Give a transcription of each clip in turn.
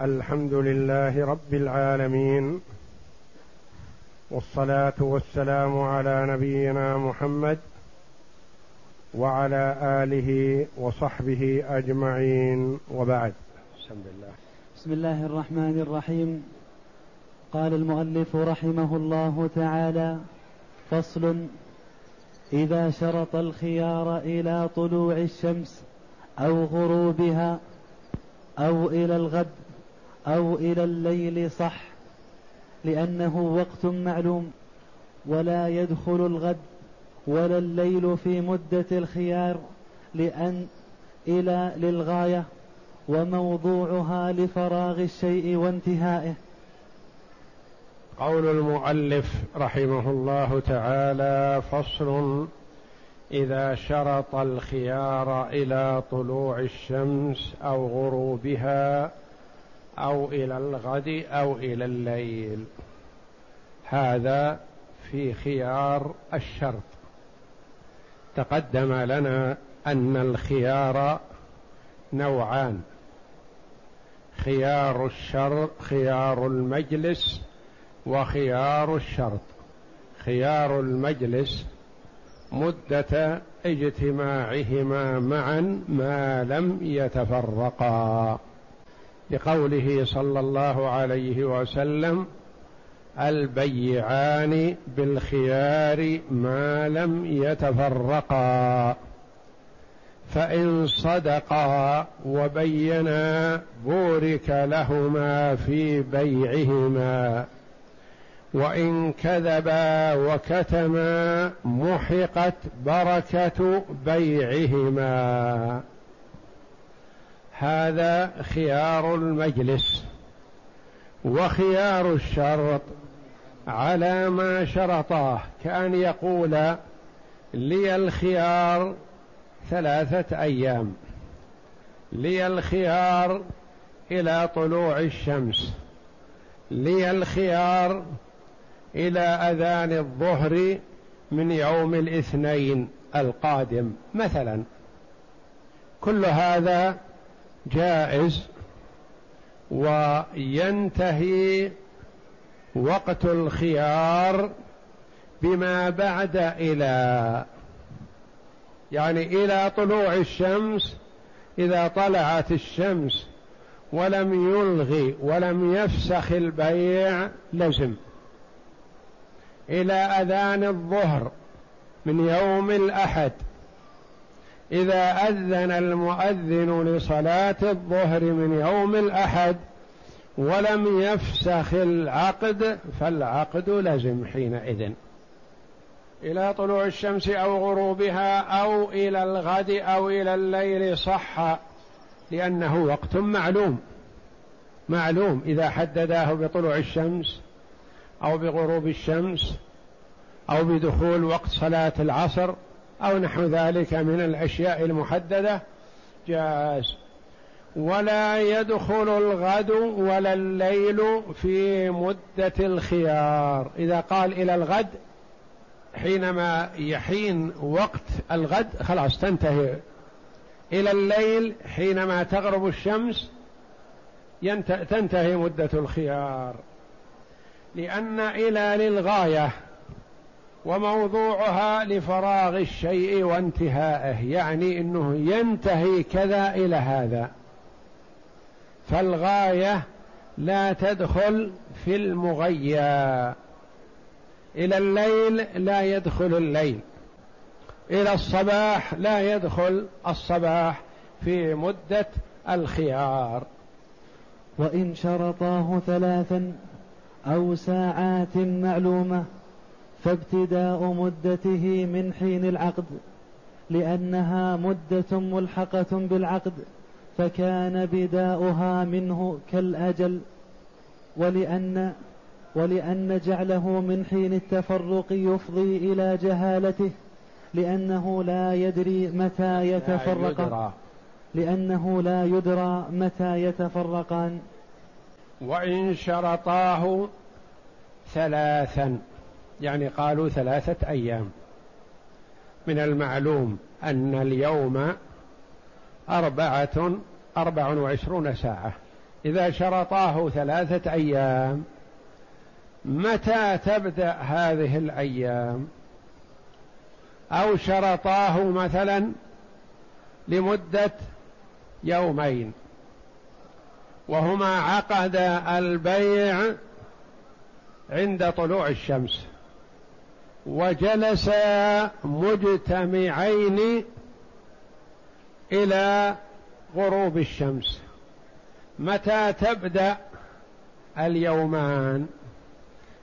الحمد لله رب العالمين والصلاة والسلام على نبينا محمد وعلى آله وصحبه أجمعين وبعد. بسم الله بسم الله الرحمن الرحيم. قال المؤلف رحمه الله تعالى فصل إذا شرط الخيار إلى طلوع الشمس أو غروبها أو إلى الغد أو إلى الليل صح لأنه وقت معلوم ولا يدخل الغد ولا الليل في مدة الخيار لأن إلى للغاية وموضوعها لفراغ الشيء وانتهائه. قول المؤلف رحمه الله تعالى فصل إذا شرط الخيار إلى طلوع الشمس أو غروبها أو إلى الغد أو إلى الليل. هذا في خيار الشرط. تقدم لنا أن الخيار نوعان. خيار الشر خيار المجلس وخيار الشرط. خيار المجلس مدة اجتماعهما معا ما لم يتفرقا. لقوله صلى الله عليه وسلم البيعان بالخيار ما لم يتفرقا. فإن صدقا وبينا بورك لهما في بيعهما. وإن كذبا وكتما محقت بركة بيعهما. هذا خيار المجلس وخيار الشرط على ما شرطاه كأن يقول لي الخيار ثلاثة أيام لي الخيار إلى طلوع الشمس لي الخيار إلى أذان الظهر من يوم الاثنين القادم مثلا. كل هذا جائز وينتهي وقت الخيار بما بعد إلى يعني إلى طلوع الشمس إذا طلعت الشمس ولم يلغي ولم يفسخ البيع لزم. إلى أذان الظهر من يوم الأحد إذا أذن المؤذن لصلاة الظهر من يوم الأحد ولم يفسخ العقد فالعقد لزم حينئذ. إلى طلوع الشمس أو غروبها أو إلى الغد أو إلى الليل صح لأنه وقت معلوم. معلوم إذا حدداه بطلوع الشمس أو بغروب الشمس أو بدخول وقت صلاة العصر. أو نحو ذلك من الأشياء المحددة. جاز. ولا يدخل الغد ولا الليل في مدة الخيار. إذا قال إلى الغد حينما يحين وقت الغد خلاص تنتهي. إلى الليل حينما تغرب الشمس تنتهي مدة الخيار. لأن إلى للغاية وموضوعها لفراغ الشيء وانتهائه يعني إنه ينتهي كذا إلى هذا. فالغاية لا تدخل في المغيى. إلى الليل لا يدخل الليل. إلى الصباح لا يدخل الصباح في مدة الخيار. وإن شرطاه ثلاثا أو ساعات معلومة فابتداء مدته من حين العقد لأنها مدة ملحقة بالعقد فكان بداؤها منه كالأجل ولأن ولأن جعله من حين التفرق يفضي إلى جهالته لأنه لا يدري متى يتفرقان. لأنه لا يدرى متى يتفرقان. وإن شرطاه ثلاثا. يعني قالوا ثلاثة أيام. من المعلوم أن اليوم أربعة أربع وعشرون ساعة. إذا شرطاه ثلاثة أيام متى تبدأ هذه الأيام؟ أو شرطاه مثلا لمدة يومين وهما عقد البيع عند طلوع الشمس. وجلسا مجتمعين إلى غروب الشمس. متى تبدأ اليومان؟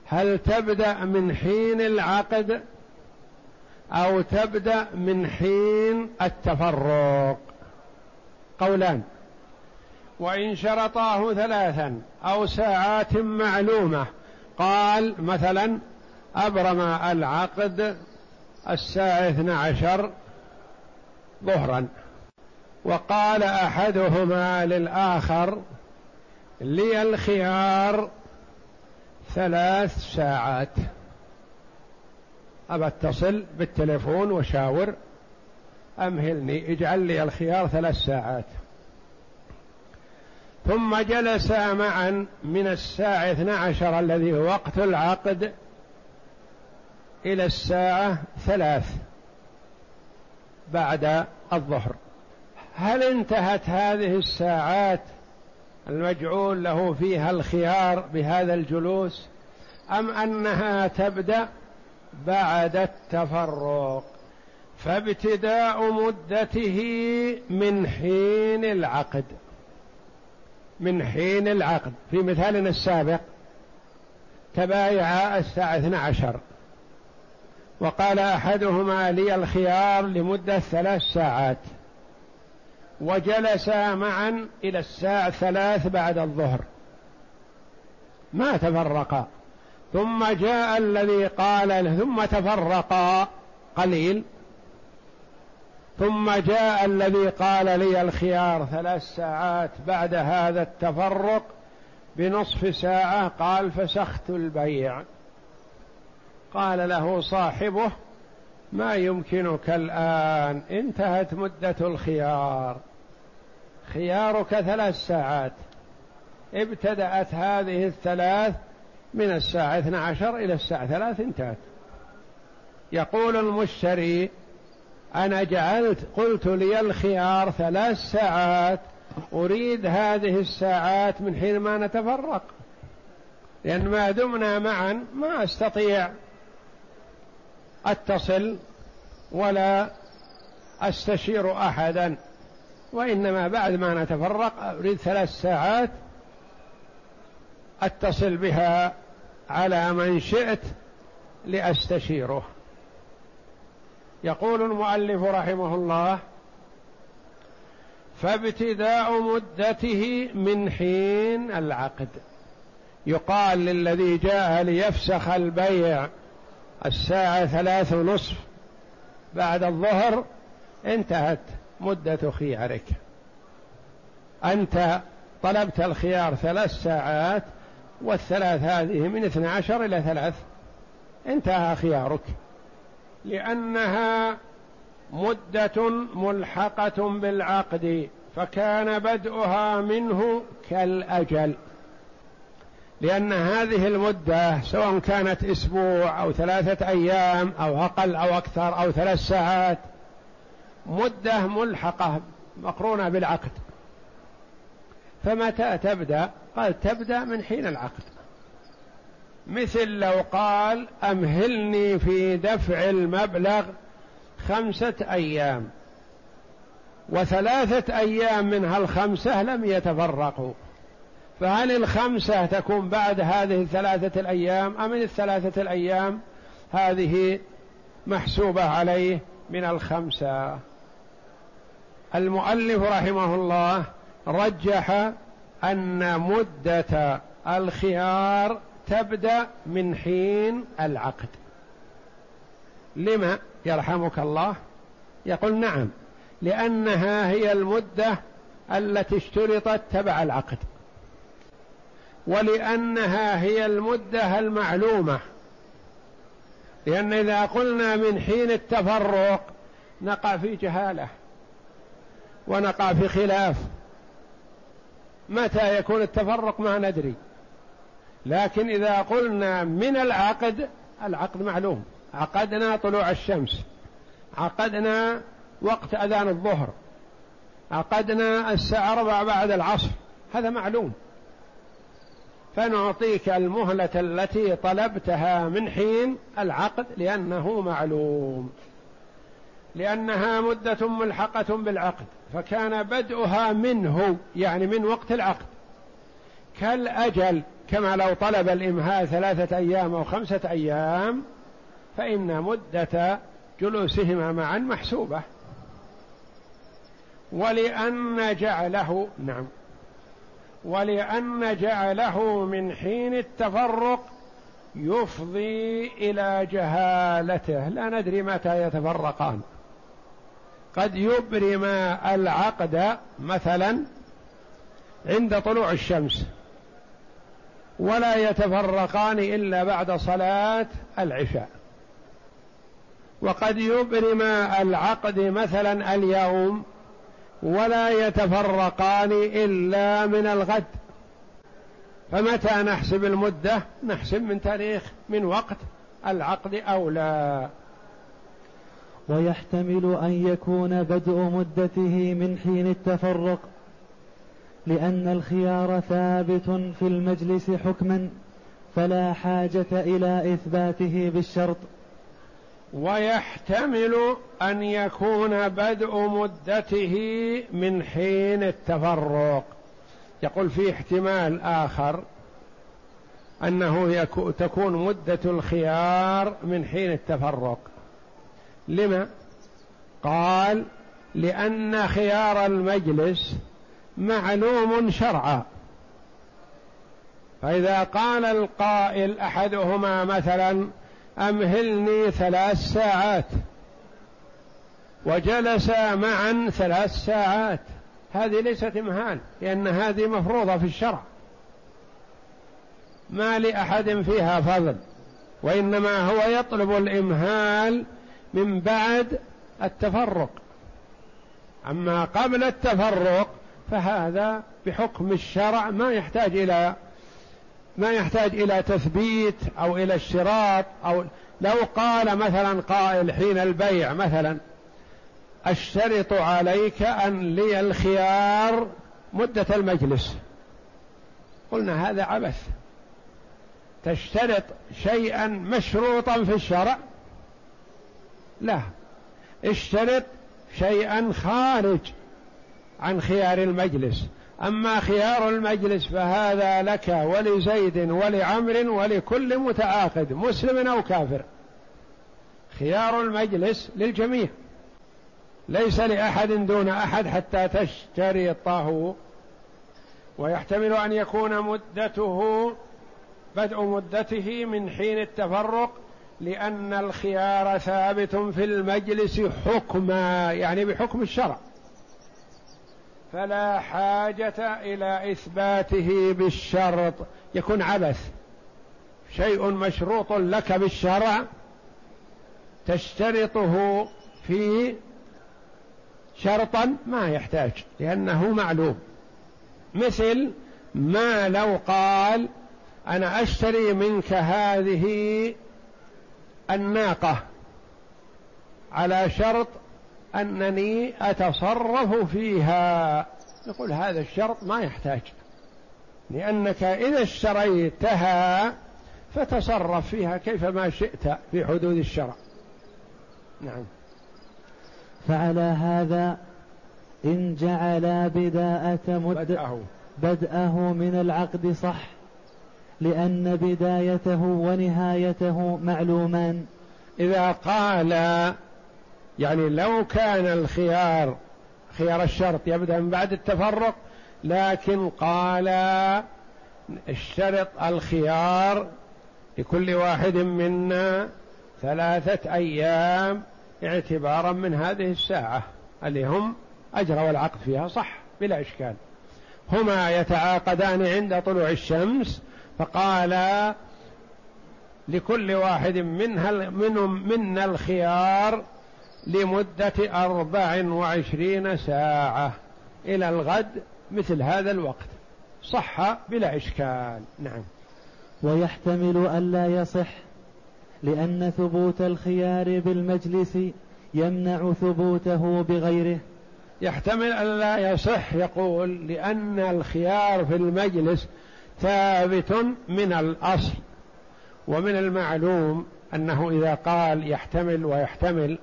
هل تبدأ من حين العقد أو تبدأ من حين التفرق؟ قولان. وإن شرطاه ثلاثا أو ساعات معلومة. قال مثلا أبرم العقد اثنى عشر ظهرا. وقال أحدهما للآخر لي الخيار ثلاث ساعات. أبى اتصل بالتليفون وشاور أمهلني اجعل لي الخيار ثلاث ساعات. ثم جلسا معا من الساعة 12 الذي هو وقت العقد إلى الساعة ثلاث بعد الظهر. هل انتهت هذه الساعات المجعول له فيها الخيار بهذا الجلوس أم أنها تبدأ بعد التفرق؟ فابتداء مدته من حين العقد. من حين العقد. في مثالنا السابق تبايعا الساعة 12 وقال أحدهما لي الخيار لمدة ثلاث ساعات. وجلسا معا إلى الساعة ثلاث بعد الظهر. ما تفرقا. ثم جاء الذي قال ثم تفرقا. قليل. ثم جاء الذي قال لي الخيار ثلاث ساعات بعد هذا التفرق بنصف ساعة. قال فسخت البيع. قال له صاحبه ما يمكنك الآن انتهت مدة الخيار. خيارك ثلاث ساعات. ابتدأت هذه الثلاث من الساعة 12 إلى الساعة 3 انتهت. يقول المشتري أنا جعلت قلت لي الخيار ثلاث ساعات أريد هذه الساعات من حين ما نتفرق. لأن ما دمنا معا ما أستطيع أتصل ولا أستشير أحدا وإنما بعد ما نتفرق أريد ثلاث ساعات أتصل بها على من شئت لأستشيره. يقول المؤلف رحمه الله فابتداء مدته من حين العقد. يقال للذي جاء ليفسخ البيع الساعة ثلاث ونصف بعد الظهر انتهت مدة خيارك. أنت طلبت الخيار ثلاث ساعات والثلاث هذه من اثنى عشر إلى ثلاث. انتهى خيارك. لأنها مدة ملحقة بالعقد فكان بدءها منه كالأجل. لأن هذه المدة سواء كانت أسبوع أو ثلاثة أيام أو أقل أو أكثر أو ثلاث ساعات مدة ملحقة مقرونة بالعقد. فمتى تبدأ؟ قال تبدأ من حين العقد. مثل لو قال أمهلني في دفع المبلغ خمسة أيام وثلاثة أيام منها الخمسة لم يتفرقوا. فهل الخمسة تكون بعد هذه الثلاثة الأيام أم الثلاثة الأيام هذه محسوبة عليه من الخمسة؟ المؤلف رحمه الله رجح أن مدة الخيار تبدأ من حين العقد. لما يرحمك الله؟ يقول نعم لأنها هي المدة التي اشترطت تبع العقد. ولأنها هي المدة المعلومة. لأن إذا قلنا من حين التفرق نقع في جهالة ونقع في خلاف. متى يكون التفرق ما ندري. لكن إذا قلنا من العقد العقد معلوم. عقدنا طلوع الشمس. عقدنا وقت أذان الظهر. عقدنا الساعة أربع بعد العصر. هذا معلوم. فنعطيك المهلة التي طلبتها من حين العقد لأنه معلوم. لأنها مدة ملحقة بالعقد فكان بدءها منه يعني من وقت العقد. كالأجل كما لو طلب الإمهال ثلاثة أيام أو خمسة أيام فإن مدة جلوسهما معا محسوبة. ولأن جعله نعم. ولأن جعله من حين التفرق يفضي إلى جهالته. لا ندري متى يتفرقان. قد يبرم العقد مثلا عند طلوع الشمس. ولا يتفرقان إلا بعد صلاة العشاء. وقد يبرم العقد مثلا اليوم ولا يتفرقان إلا من الغد. فمتى نحسب المدة؟ نحسب من تاريخ من وقت العقد أو لا. ويحتمل أن يكون بدء مدته من حين التفرق لأن الخيار ثابت في المجلس حكما فلا حاجة إلى إثباته بالشرط. ويحتمل أن يكون بدء مدته من حين التفرق. يقول في احتمال آخر أنه تكون مدة الخيار من حين التفرق. لما؟ قال لأن خيار المجلس معلوم شرعا. فإذا قال القائل أحدهما مثلا أمهلني ثلاث ساعات. وجلس معا ثلاث ساعات. هذه ليست إمهال لأن هذه مفروضة في الشرع. ما لأحد فيها فضل وإنما هو يطلب الإمهال من بعد التفرق. أما قبل التفرق فهذا بحكم الشرع ما يحتاج إلى ما يحتاج إلى تثبيت أو إلى اشتراط أو لو قال مثلا قائل حين البيع مثلا أشترط عليك أن لي الخيار مدة المجلس. قلنا هذا عبث. تشترط شيئا مشروطا في الشرع؟ لا. اشترط شيئا خارج عن خيار المجلس. أما خيار المجلس فهذا لك ولزيد ولعمر ولكل متعاقد مسلم أو كافر. خيار المجلس للجميع. ليس لأحد دون أحد حتى تشترطه ويحتمل أن يكون مدته بدء مدته من حين التفرق لأن الخيار ثابت في المجلس حكما يعني بحكم الشرع. فلا حاجة إلى إثباته بالشرط. يكون عبث. شيء مشروط لك بالشرع تشترطه في شرطا ما يحتاج لأنه معلوم. مثل ما لو قال أنا أشتري منك هذه الناقة على شرط أنني أتصرف فيها. نقول هذا الشرط ما يحتاج لأنك إذا اشتريتها فتصرف فيها كيفما شئت في حدود الشرع. نعم. فعلى هذا إن جعل بداءة مد بدأه, بدأه من العقد صح لأن بدايته ونهايته معلومان. إذا قال يعني لو كان الخيار خيار الشرط يبدأ من بعد التفرق لكن قال اشترط الخيار لكل واحد منا ثلاثة أيام اعتبارا من هذه الساعة اللي هم أجروا العقد فيها صح بلا إشكال. هما يتعاقدان عند طلوع الشمس فقال لكل واحد منها منهم منا الخيار لمدة أربع وعشرين ساعة. إلى الغد مثل هذا الوقت. صح بلا إشكال. نعم. ويحتمل ألا يصح لأن ثبوت الخيار بالمجلس يمنع ثبوته بغيره. يحتمل ألا يصح يقول لأن الخيار في المجلس ثابت من الأصل. ومن المعلوم أنه إذا قال يحتمل ويحتمل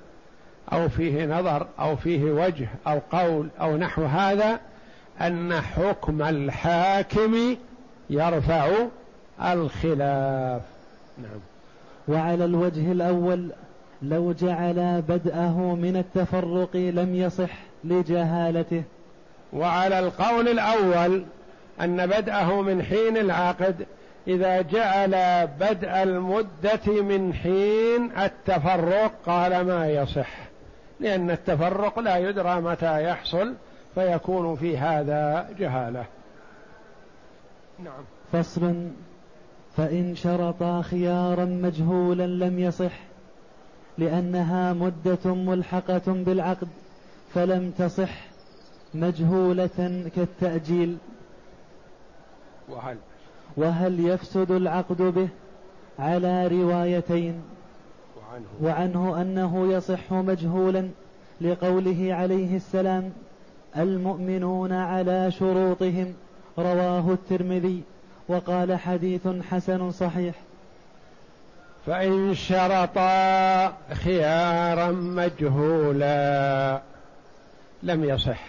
أو فيه نظر أو فيه وجه أو قول أو نحو هذا أن حكم الحاكم يرفع الخلاف. نعم. وعلى الوجه الأول لو جعل بدءه من التفرق لم يصح لجهالته. وعلى القول الأول أن بدءه من حين العقد إذا جعل بدء المدة من حين التفرق قال ما يصح. لأن التفرق لا يدرى متى يحصل فيكون في هذا جهالة. نعم. فصل. فإن شرطا خيارا مجهولا لم يصح لأنها مدة ملحقة بالعقد فلم تصح مجهولة كالتأجيل. وهل؟ وهل يفسد العقد به؟ على روايتين. وعنه, وعنه أنه يصح مجهولا لقوله عليه السلام المؤمنون على شروطهم. رواه الترمذي وقال حديث حسن صحيح. فإن شرطا خيارا مجهولا لم يصح.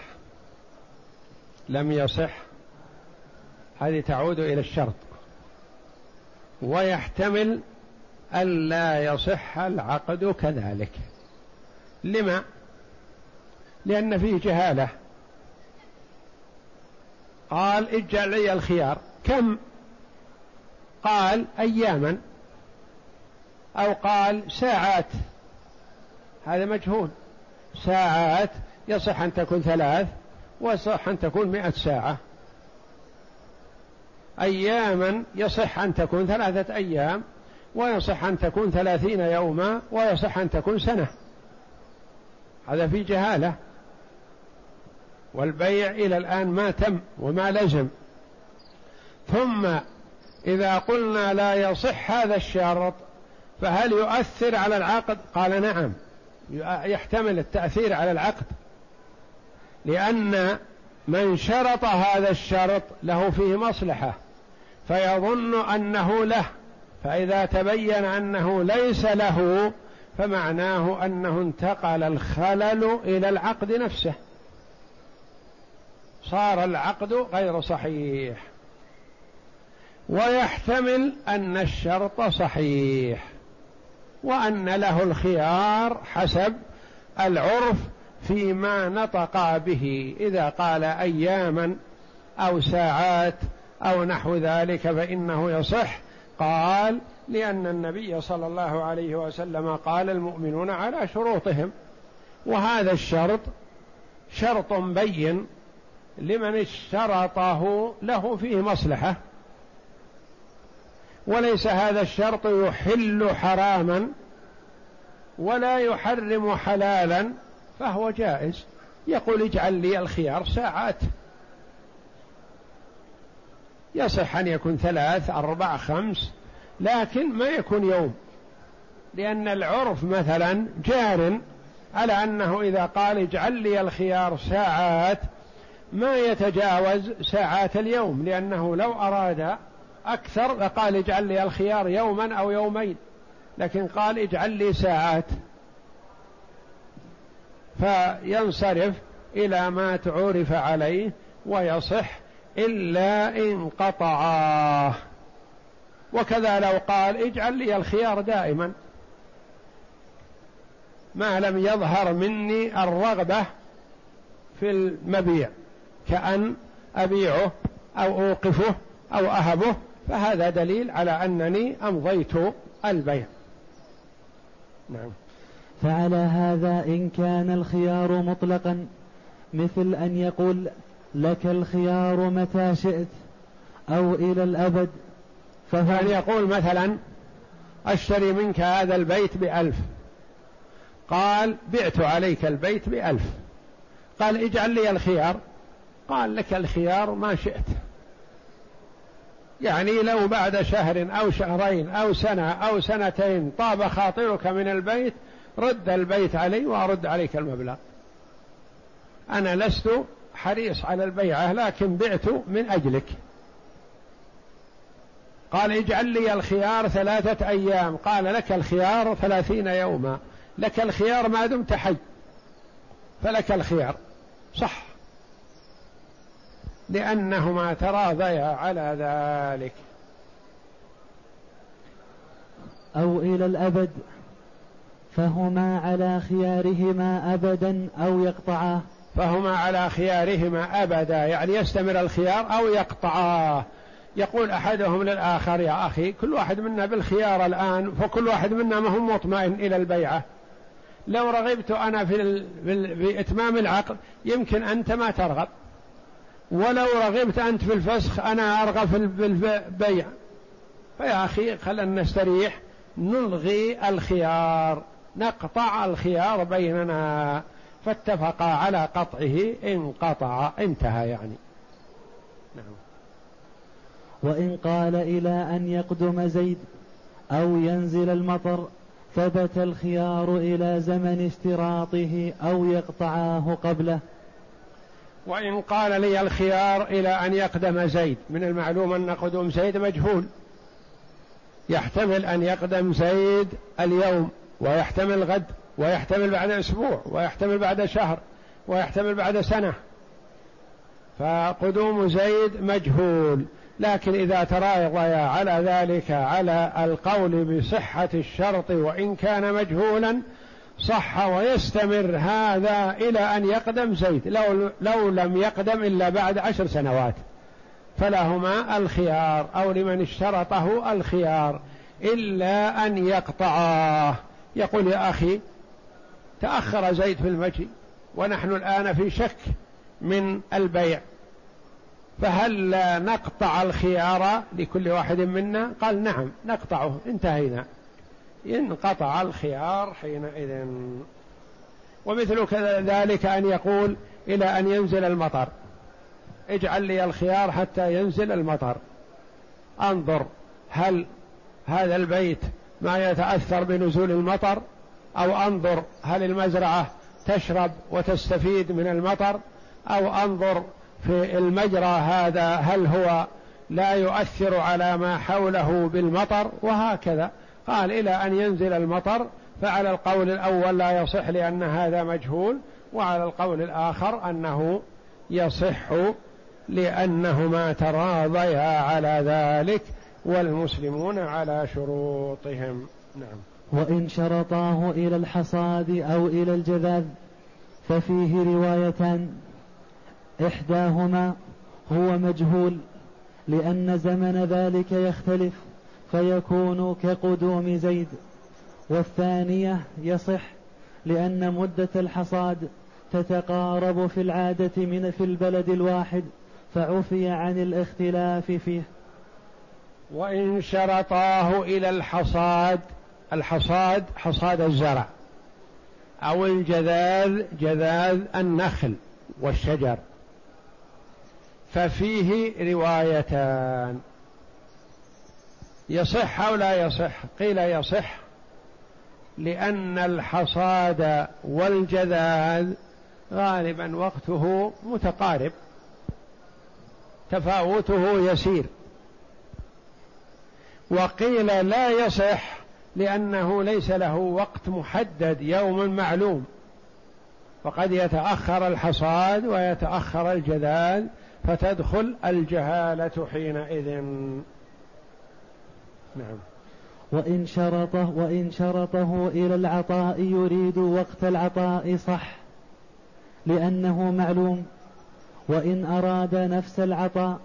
لم يصح. هذه تعود إلى الشرط. ويحتمل ألا يصح العقد كذلك. لما؟ لأن فيه جهالة. قال اجعل لي الخيار. كم؟ قال أياما. أو قال ساعات. هذا مجهول. ساعات يصح أن تكون ثلاث ويصح أن تكون مئة ساعة. أياما يصح أن تكون ثلاثة أيام. ويصح أن تكون ثلاثين يوما ويصح أن تكون سنة. هذا في جهالة. والبيع إلى الآن ما تم وما لزم. ثم إذا قلنا لا يصح هذا الشرط فهل يؤثر على العقد؟ قال نعم. يحتمل التأثير على العقد. لأن من شرط هذا الشرط له فيه مصلحة فيظن أنه له. فإذا تبين أنه ليس له فمعناه أنه انتقل الخلل إلى العقد نفسه. صار العقد غير صحيح. ويحتمل أن الشرط صحيح وأن له الخيار حسب العرف فيما نطق به. إذا قال أياما أو ساعات أو نحو ذلك فإنه يصح. قال لأن النبي صلى الله عليه وسلم قال المؤمنون على شروطهم وهذا الشرط شرط بين لمن اشترطه له فيه مصلحة وليس هذا الشرط يحل حراما ولا يحرم حلالا فهو جائز. يقول اجعل لي الخيار ساعات. يصح أن يكون ثلاث أربع خمس لكن ما يكون يوم. لأن العرف مثلا جار على أنه إذا قال اجعل لي الخيار ساعات ما يتجاوز ساعات اليوم لأنه لو أراد أكثر لقال اجعل لي الخيار يوما أو يومين لكن قال اجعل لي ساعات. فينصرف إلى ما تعرف عليه ويصح إلا إن قطعاه. وكذا لو قال اجعل لي الخيار دائما. ما لم يظهر مني الرغبة في المبيع. كأن أبيعه أو أوقفه أو أهبه. فهذا دليل على أنني أمضيت البيع. نعم. فعلى هذا إن كان الخيار مطلقا مثل أن يقول لك الخيار متى شئت أو إلى الأبد. فهو يعني يقول مثلا أشتري منك هذا البيت بألف. قال بعت عليك البيت بألف. قال اجعل لي الخيار. قال لك الخيار ما شئت. يعني لو بعد شهر أو شهرين أو سنة أو سنتين طاب خاطرك من البيت رد البيت علي وأرد عليك المبلغ. أنا لست حريص على البيعة لكن بعت من أجلك. قال اجعل لي الخيار ثلاثة أيام. قال لك الخيار ثلاثين يوما. لك الخيار ما دمت حي فلك الخيار. صح. لأنهما تراضيا على ذلك. أو إلى الأبد فهما على خيارهما أبدا أو يقطعاه فهما على خيارهما أبدا يعني يستمر الخيار أو يقطعاه يقول أحدهم للآخر يا أخي كل واحد منا بالخيار الآن فكل واحد منا ما هو مطمئن إلى البيعة. لو رغبت أنا في, في إتمام العقد يمكن أنت ما ترغب. ولو رغبت أنت في الفسخ أنا أرغب في البيع. فيا أخي خلنا نستريح نلغي الخيار نقطع الخيار بيننا. فاتفقا على قطعه انقطع انتهى يعني. نعم. وإن قال إلى أن يقدم زيد أو ينزل المطر ثبت الخيار إلى زمن اشتراطه أو يقطعاه قبله. وإن قال لي الخيار إلى أن يقدم زيد من المعلوم أن قدوم زيد مجهول. يحتمل أن يقدم زيد اليوم ويحتمل غد. ويحتمل بعد أسبوع ويحتمل بعد شهر ويحتمل بعد سنة. فقدوم زيد مجهول. لكن إذا تراضيا على ذلك على القول بصحة الشرط وإن كان مجهولا صح ويستمر هذا إلى أن يقدم زيد. لو, لو لم يقدم إلا بعد عشر سنوات. فلهما الخيار أو لمن اشترطه الخيار إلا أن يقطعاه. يقول يا أخي تأخر زيد في المجيء ونحن الآن في شك من البيع. فهل نقطع الخيار لكل واحد منا؟ قال نعم نقطعه. انتهينا. انقطع الخيار حينئذ. ومثل ذلك أن يقول إلى أن ينزل المطر. اجعل لي الخيار حتى ينزل المطر. انظر هل هذا البيت ما يتأثر بنزول المطر؟ أو أنظر هل المزرعة تشرب وتستفيد من المطر أو أنظر في المجرى هذا هل هو لا يؤثر على ما حوله بالمطر وهكذا. قال إلى أن ينزل المطر فعلى القول الأول لا يصح لأن هذا مجهول وعلى القول الآخر أنه يصح لأنهما تراضيا على ذلك والمسلمون على شروطهم. نعم. وإن شرطاه إلى الحصاد أو إلى الجذاذ ففيه روايتان إحداهما هو مجهول لأن زمن ذلك يختلف فيكون كقدوم زيد. والثانية يصح لأن مدة الحصاد تتقارب في العادة من في البلد الواحد فعفي عن الاختلاف فيه. وإن شرطاه إلى الحصاد الحصاد حصاد الزرع. أو الجذاذ جذاذ النخل والشجر. ففيه روايتان. يصح أو لا يصح؟ قيل يصح. لأن الحصاد والجذاذ غالبا وقته متقارب. تفاوته يسير. وقيل لا يصح لأنه ليس له وقت محدد يوم معلوم. وقد يتأخر الحصاد ويتأخر الجذاذ فتدخل الجهالة حينئذ. نعم. وإن شرطه وإن شرطه إلى العطاء يريد وقت العطاء صح لأنه معلوم. وإن أراد نفس العطاء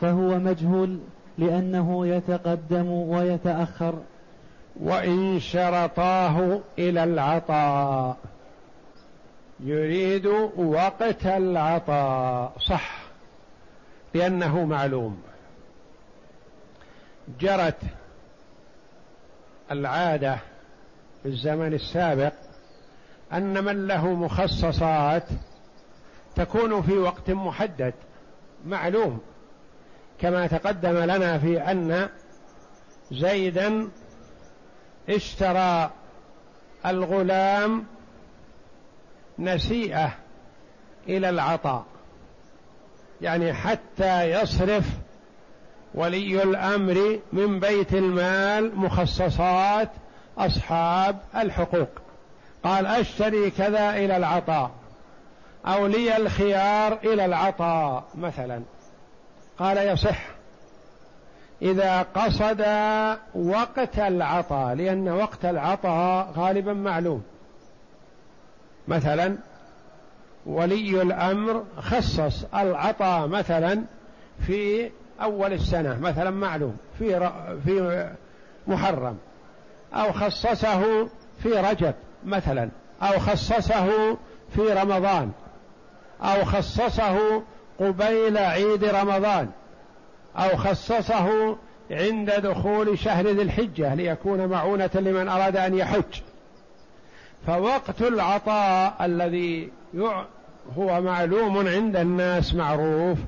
فهو مجهول لأنه يتقدم ويتأخر. وإن شرطاه إلى العطاء. يريد وقت العطاء. صح لأنه معلوم. جرت العادة في الزمن السابق أن من له مخصصات تكون في وقت محدد. معلوم كما تقدم لنا في أن زيدا اشترى الغلام نسيئة إلى العطاء يعني حتى يصرف ولي الأمر من بيت المال مخصصات أصحاب الحقوق. قال أشتري كذا إلى العطاء أو لي الخيار إلى العطاء مثلا. قال يصح. إذا قصد وقت العطاء لأن وقت العطاء غالبا معلوم. مثلا ولي الأمر خصص العطاء مثلا في أول السنة مثلا معلوم في في محرم. أو خصصه في رجب مثلا أو خصصه في رمضان. أو خصصه قبيل عيد رمضان. أو خصصه عند دخول شهر ذي الحجة ليكون معونة لمن أراد أن يحج. فوقت العطاء الذي هو معلوم عند الناس معروف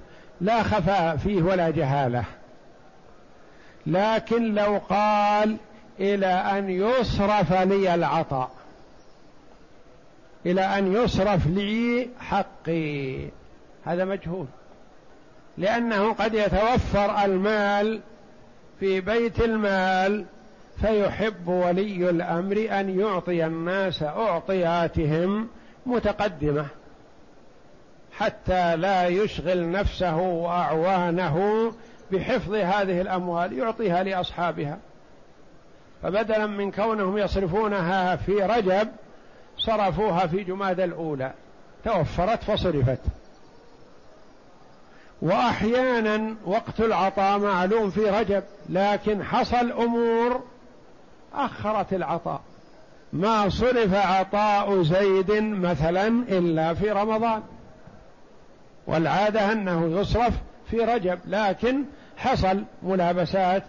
لا خفاء فيه ولا جهالة. لكن لو قال إلى أن يصرف لي العطاء إلى أن يصرف لي حقي هذا مجهول. لأنه قد يتوفر المال في بيت المال فيحب ولي الأمر أن يعطي الناس أعطياتهم متقدمة حتى لا يشغل نفسه وأعوانه بحفظ هذه الأموال يعطيها لأصحابها. فبدلا من كونهم يصرفونها في رجب صرفوها في جماد الأولى. توفرت فصرفت. وأحيانا وقت العطاء معلوم في رجب لكن حصل أمور أخرت العطاء. ما صرف عطاء زيد مثلا إلا في رمضان. والعادة أنه يصرف في رجب لكن حصل ملابسات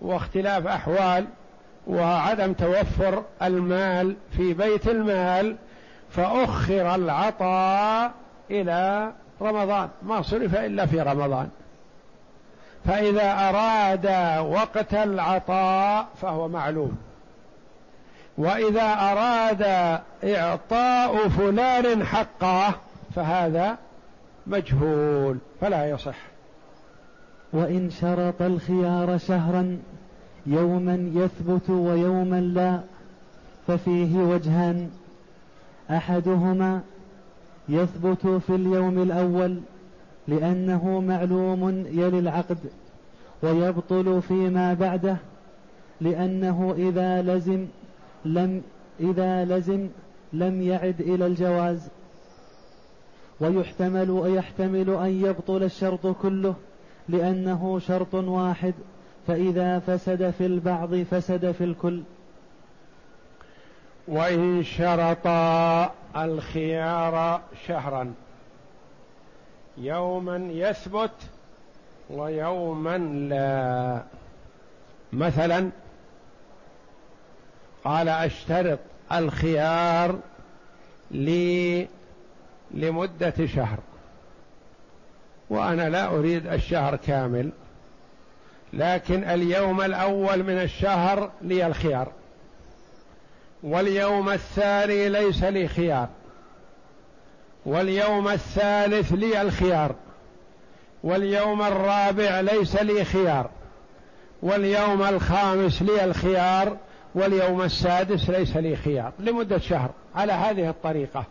واختلاف أحوال وعدم توفر المال في بيت المال فأخر العطاء إلى رمضان ما صرف إلا في رمضان. فإذا أراد وقت العطاء فهو معلوم. وإذا أراد إعطاء فلان حقه فهذا مجهول فلا يصح. وإن شرط الخيار شهرا يوما يثبت ويوما لا ففيه وجهان أحدهما يثبت في اليوم الأول لأنه معلوم يلي العقد ويبطل فيما بعده لأنه إذا لزم لم إذا لزم لم يعد إلى الجواز. ويحتمل ويحتمل أن يبطل الشرط كله لأنه شرط واحد فإذا فسد في البعض فسد في الكل. وإن شرط الخيار شهرا. يوما يثبت ويوما لا. مثلا قال أشترط الخيار لي لمدة شهر. وأنا لا أريد الشهر كامل لكن اليوم الأول من الشهر لي الخيار. واليوم الثاني ليس لي خيار. واليوم الثالث لي الخيار. واليوم الرابع ليس لي خيار. واليوم الخامس لي الخيار. واليوم السادس ليس لي خيار. لمدة شهر. على هذه الطريقة.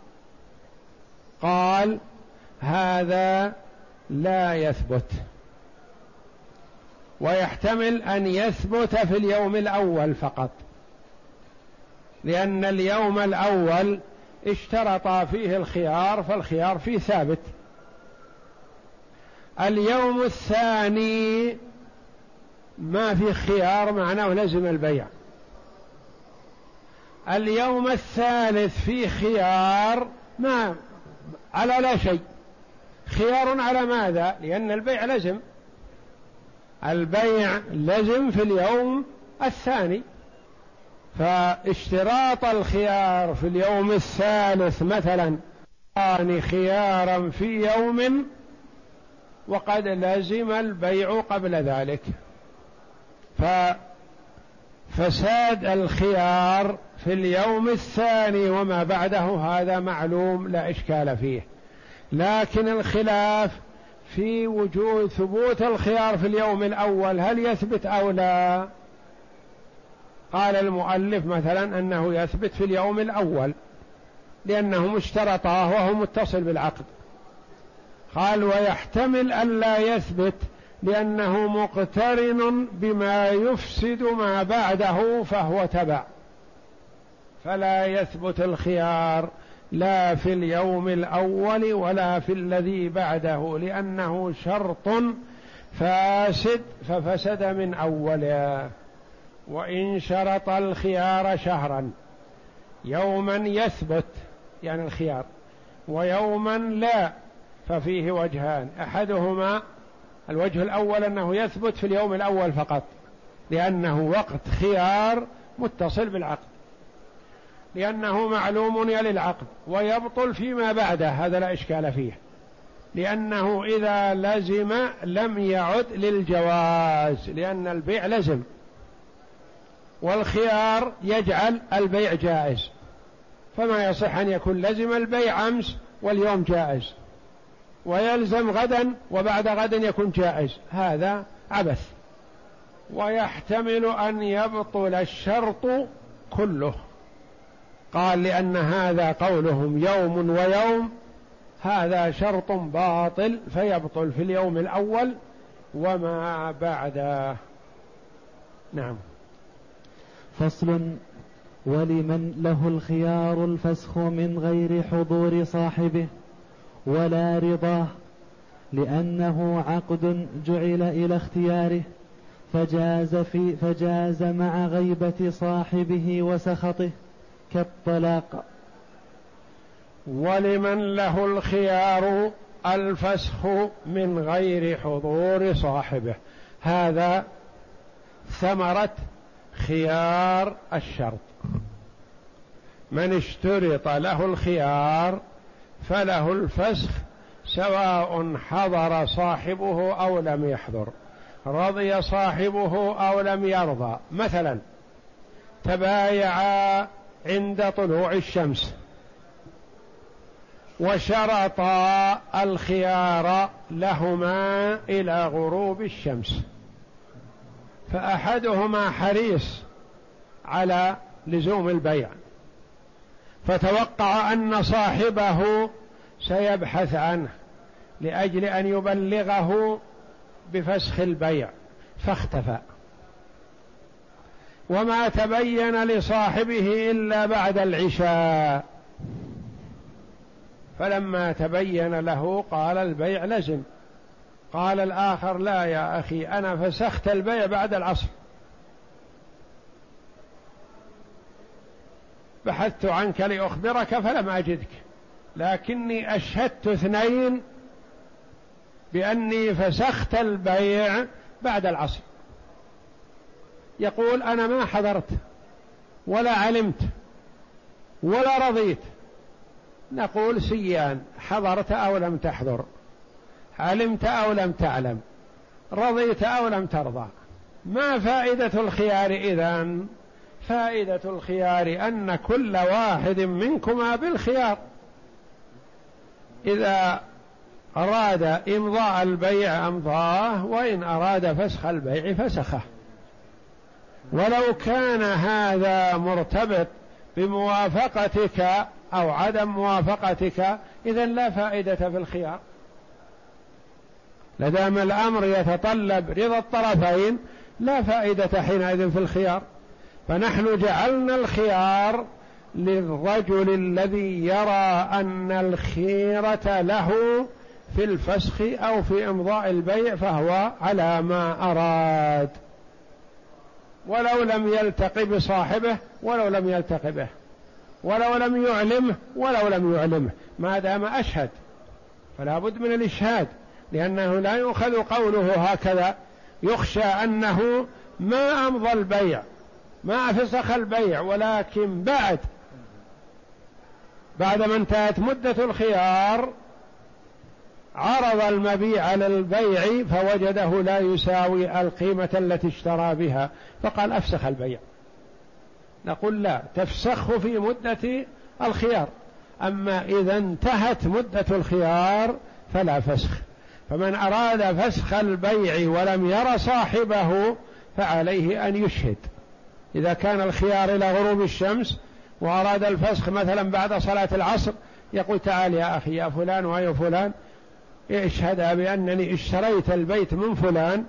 قال هذا لا يثبت. ويحتمل أن يثبت في اليوم الأول فقط. لأن اليوم الأول اشترط فيه الخيار فالخيار فيه ثابت. اليوم الثاني ما في خيار معناه لزم البيع. اليوم الثالث في خيار ما على لا شيء. خيار على ماذا؟ لأن البيع لزم. البيع لزم في اليوم الثاني. فاشتراط الخيار في اليوم الثالث مثلا خيارا في يوم وقد لزم البيع قبل ذلك. ففساد الخيار في اليوم الثاني وما بعده هذا معلوم لا إشكال فيه. لكن الخلاف في وجود ثبوت الخيار في اليوم الأول هل يثبت أو لا؟ قال المؤلف مثلا أنه يثبت في اليوم الأول لأنه اشترطاه وهو متصل بالعقد. قال ويحتمل ألا يثبت لأنه مقترن بما يفسد ما بعده فهو تبع. فلا يثبت الخيار لا في اليوم الأول ولا في الذي بعده لأنه شرط فاسد ففسد من أوله. وإن شرط الخيار شهرا. يوما يثبت يعني الخيار. ويوما لا ففيه وجهان. أحدهما الوجه الأول أنه يثبت في اليوم الأول فقط لأنه وقت خيار متصل بالعقد. لأنه معلوم يلي العقد ويبطل فيما بعده هذا لا إشكال فيه. لأنه إذا لزم لم يعد للجواز لأن البيع لزم. والخيار يجعل البيع جائز. فما يصح أن يكون لزم البيع أمس واليوم جائز. ويلزم غدا وبعد غد يكون جائز. هذا عبث. ويحتمل أن يبطل الشرط كله. قال لأن هذا قولهم يوم ويوم. هذا شرط باطل فيبطل في اليوم الأول وما بعده. نعم. فصل ولمن له الخيار الفسخ من غير حضور صاحبه ولا رضاه لأنه عقد جعل إلى اختياره فجاز في فجاز مع غيبة صاحبه وسخطه كالطلاق. ولمن له الخيار الفسخ من غير حضور صاحبه. هذا ثمرة خيار الشرط. من اشترط له الخيار فله الفسخ سواء حضر صاحبه أو لم يحضر. رضي صاحبه أو لم يرضى. مثلا تبايعا عند طلوع الشمس. وشرطا الخيار لهما إلى غروب الشمس. فأحدهما حريص على لزوم البيع فتوقع أن صاحبه سيبحث عنه لأجل أن يبلغه بفسخ البيع فاختفى. وما تبين لصاحبه إلا بعد العشاء. فلما تبين له قال البيع لزم. قال الآخر لا يا أخي أنا فسخت البيع بعد العصر. بحثت عنك لأخبرك فلم أجدك. لكني أشهدت اثنين بأني فسخت البيع بعد العصر. يقول أنا ما حضرت ولا علمت ولا رضيت. نقول سيان حضرت أو لم تحضر. علمت أو لم تعلم. رضيت أو لم ترضى. ما فائدة الخيار إذن؟ فائدة الخيار أن كل واحد منكما بالخيار. إذا أراد إمضاء البيع أمضاه وإن أراد فسخ البيع فسخه. ولو كان هذا مرتبط بموافقتك أو عدم موافقتك إذا لا فائدة في الخيار. لدام الأمر يتطلب رضا الطرفين لا فائدة حينئذ في الخيار. فنحن جعلنا الخيار للرجل الذي يرى أن الخيرة له في الفسخ أو في إمضاء البيع فهو على ما أراد. ولو لم يلتق بصاحبه ولو لم يلتق به. ولو لم يعلمه ولو لم يعلمه. ما دام أشهد فلا بد من الإشهاد. لأنه لا يؤخذ قوله هكذا يخشى أنه ما أمضى البيع ما فسخ البيع ولكن بعد بعد ما انتهت مدة الخيار عرض المبيع للبيع فوجده لا يساوي القيمة التي اشترى بها فقال أفسخ البيع. نقول لا تفسخه في مدة الخيار. أما إذا انتهت مدة الخيار فلا فسخ. فمن أراد فسخ البيع ولم ير صاحبه فعليه أن يشهد. إذا كان الخيار إلى غروب الشمس وأراد الفسخ مثلا بعد صلاة العصر يقول تعال يا أخي يا فلان ويا فلان اشهد بأنني اشتريت البيت من فلان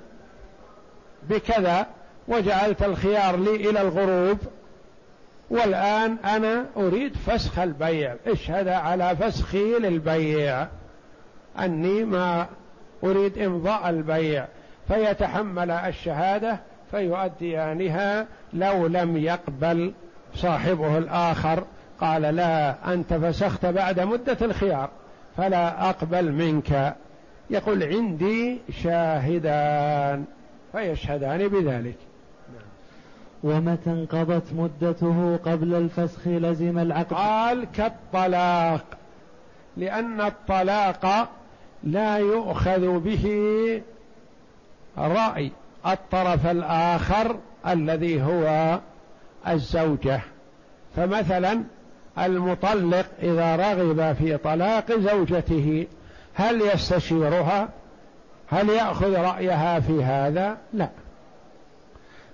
بكذا وجعلت الخيار لي إلى الغروب والآن أنا أريد فسخ البيع. اشهد على فسخي للبيع. أني ما أريد إمضاء البيع فيتحمل الشهادة فيؤديانها لو لم يقبل صاحبه الآخر. قال لا أنت فسخت بعد مدة الخيار فلا أقبل منك. يقول عندي شاهدان فيشهدان بذلك. ومتى انقضت مدته قبل الفسخ لزم العقد؟ قال كالطلاق لأن الطلاق لا يؤخذ به رأي الطرف الآخر الذي هو الزوجة. فمثلا المطلق إذا رغب في طلاق زوجته هل يستشيرها؟ هل يأخذ رأيها في هذا؟ لا.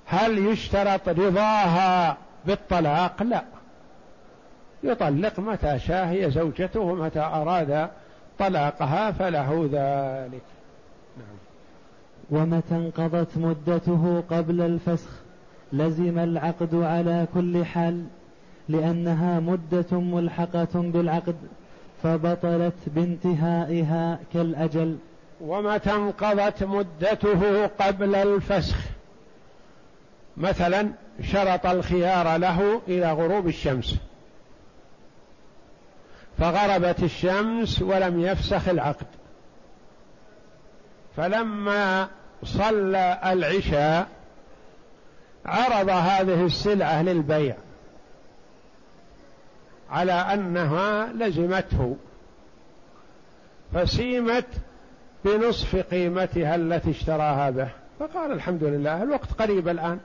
هل يشترط رضاها بالطلاق؟ لا. يطلق متى شاء هي زوجته متى أراد طلاقها فله ذلك. نعم. ومتى انقضت مدته قبل الفسخ لزم العقد على كل حال لأنها مدة ملحقة بالعقد فبطلت بانتهائها كالأجل. ومتى انقضت مدته قبل الفسخ؟ مثلا شرط الخيار له إلى غروب الشمس. فغربت الشمس ولم يفسخ العقد. فلما صلى العشاء عرض هذه السلعة للبيع على أنها لزمته فسيمت بنصف قيمتها التي اشتراها به. فقال الحمد لله الوقت قريب الآن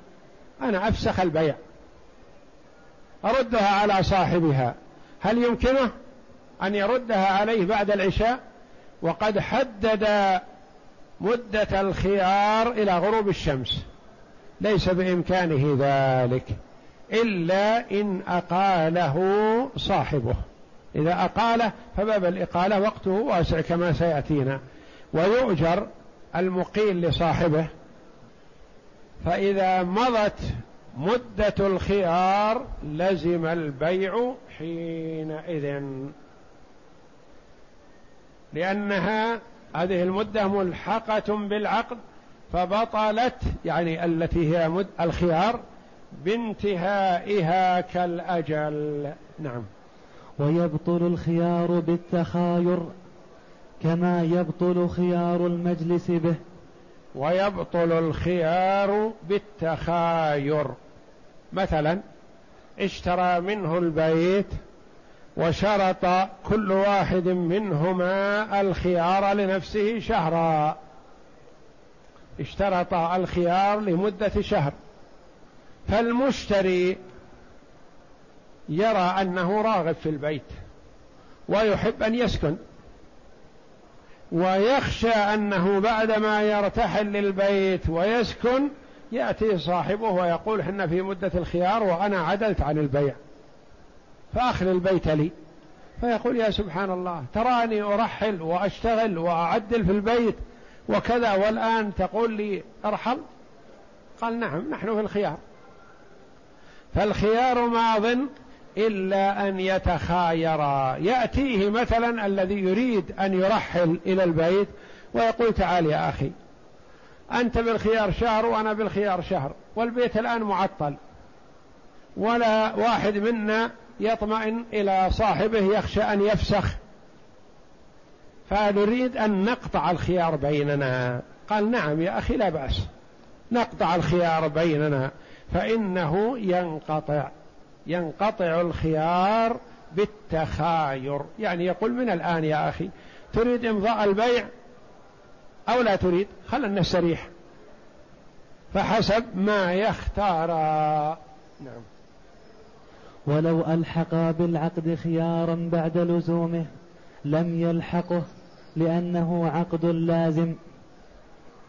أنا أفسخ البيع أردها على صاحبها هل يمكنه؟ أن يردها عليه بعد العشاء وقد حدد مدة الخيار إلى غروب الشمس. ليس بإمكانه ذلك إلا إن أقاله صاحبه. إذا أقاله فباب الإقالة وقته واسع كما سيأتينا. ويؤجر المقيل لصاحبه. فإذا مضت مدة الخيار لزم البيع حينئذ. لأنها هذه المدة ملحقة بالعقد فبطلت يعني التي هي مد الخيار بانتهائها كالأجل. نعم. ويبطل الخيار بالتخاير كما يبطل خيار المجلس به. ويبطل الخيار بالتخاير. مثلا اشترى منه البيت وشرط كل واحد منهما الخيار لنفسه شهرا. اشترط الخيار لمدة شهر. فالمشتري يرى أنه راغب في البيت ويحب أن يسكن ويخشى أنه بعدما يرتحل للبيت ويسكن يأتي صاحبه ويقول حنا في مدة الخيار وأنا عدلت عن البيع. فأخل البيت لي. فيقول يا سبحان الله تراني أرحل وأشتغل وأعدل في البيت وكذا والآن تقول لي أرحل؟ قال نعم نحن في الخيار. فالخيار ماض إلا أن يتخايرا يأتيه مثلا الذي يريد أن يرحل إلى البيت ويقول تعال يا أخي أنت بالخيار شهر وأنا بالخيار شهر والبيت الآن معطل. ولا واحد منا يطمئن إلى صاحبه يخشى أن يفسخ. فنريد أن نقطع الخيار بيننا. قال نعم يا أخي لا بأس. نقطع الخيار بيننا. فإنه ينقطع. ينقطع الخيار بالتخاير. يعني يقول من الآن يا أخي تريد إمضاء البيع أو لا تريد؟ خل نستريح. فحسب ما يختار. نعم. ولو ألحق بالعقد خيارا بعد لزومه لم يلحقه لأنه عقد لازم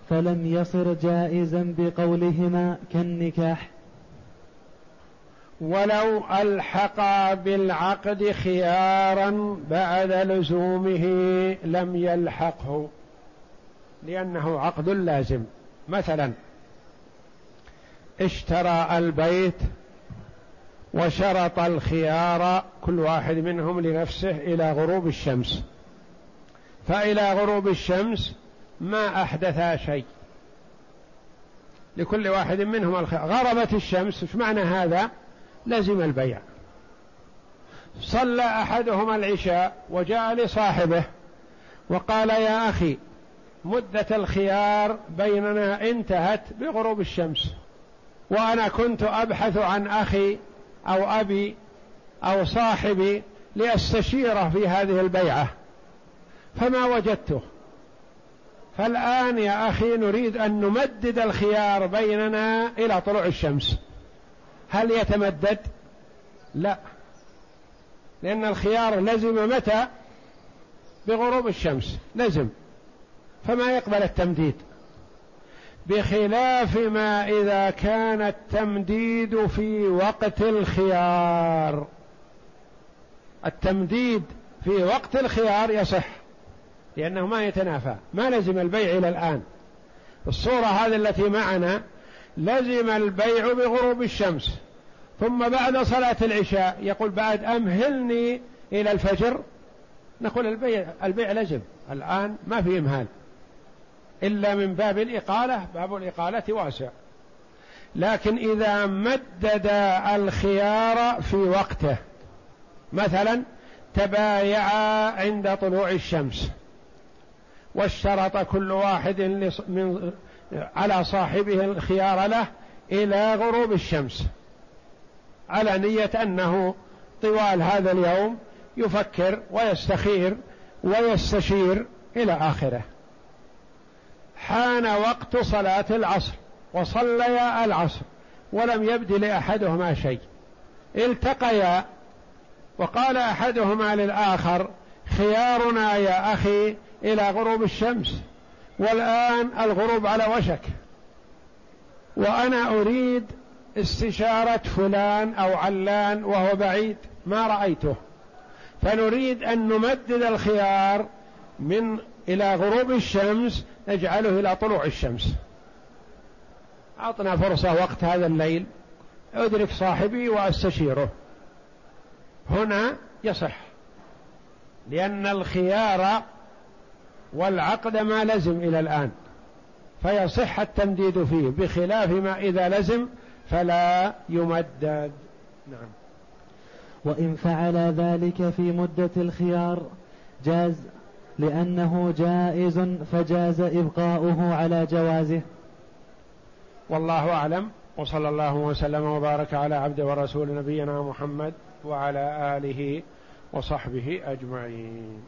فلم يصر جائزا بقولهما كالنكاح. ولو ألحق بالعقد خيارا بعد لزومه لم يلحقه لأنه عقد لازم. مثلا اشترى البيت وشرط الخيار كل واحد منهم لنفسه إلى غروب الشمس. فإلى غروب الشمس ما احدثا شيء. لكل واحد منهم الخيار. غربت الشمس إيش معنى هذا؟ لزم البيع. صلى أحدهما العشاء وجاء لصاحبه وقال يا أخي مدة الخيار بيننا انتهت بغروب الشمس. وأنا كنت أبحث عن أخي أو أبي أو صاحبي لأستشيره في هذه البيعة. فما وجدته. فالآن يا أخي نريد أن نمدد الخيار بيننا إلى طلوع الشمس. هل يتمدد؟ لا. لأن الخيار لزم متى؟ بغروب الشمس. لزم. فما يقبل التمديد؟ بخلاف ما إذا كان التمديد في وقت الخيار. التمديد في وقت الخيار يصح لأنه ما يتنافى ما لزم البيع إلى الآن. الصورة هذه التي معنا لزم البيع بغروب الشمس ثم بعد صلاة العشاء يقول بعد أمهلني إلى الفجر نقول البيع البيع لزم الآن ما في إمهال. إلا من باب الإقالة باب الإقالة واسع. لكن إذا مدد الخيار في وقته مثلا تبايعا عند طلوع الشمس واشترط كل واحد من على صاحبه الخيار له إلى غروب الشمس. على نية أنه طوال هذا اليوم يفكر ويستخير ويستشير إلى آخره. حان وقت صلاة العصر وصليا العصر ولم يبد لأحدهما شيء. التقيا وقال أحدهما للآخر خيارنا يا أخي إلى غروب الشمس والآن الغروب على وشك. وأنا أريد استشارة فلان أو علان وهو بعيد ما رأيته. فنريد أن نمدد الخيار من إلى غروب الشمس نجعله إلى طلوع الشمس. أعطنا فرصة وقت هذا الليل. أدرك صاحبي وأستشيره. هنا يصح. لأن الخيار والعقد ما لزم إلى الآن. فيصح التمديد فيه. بخلاف ما إذا لزم فلا يمدد. نعم. وإن فعل ذلك في مدة الخيار جاز لأنه جائز فجاز إبقاؤه على جوازه. والله أعلم وصلى الله وسلم وبارك على عبد ورسول نبينا محمد وعلى آله وصحبه أجمعين.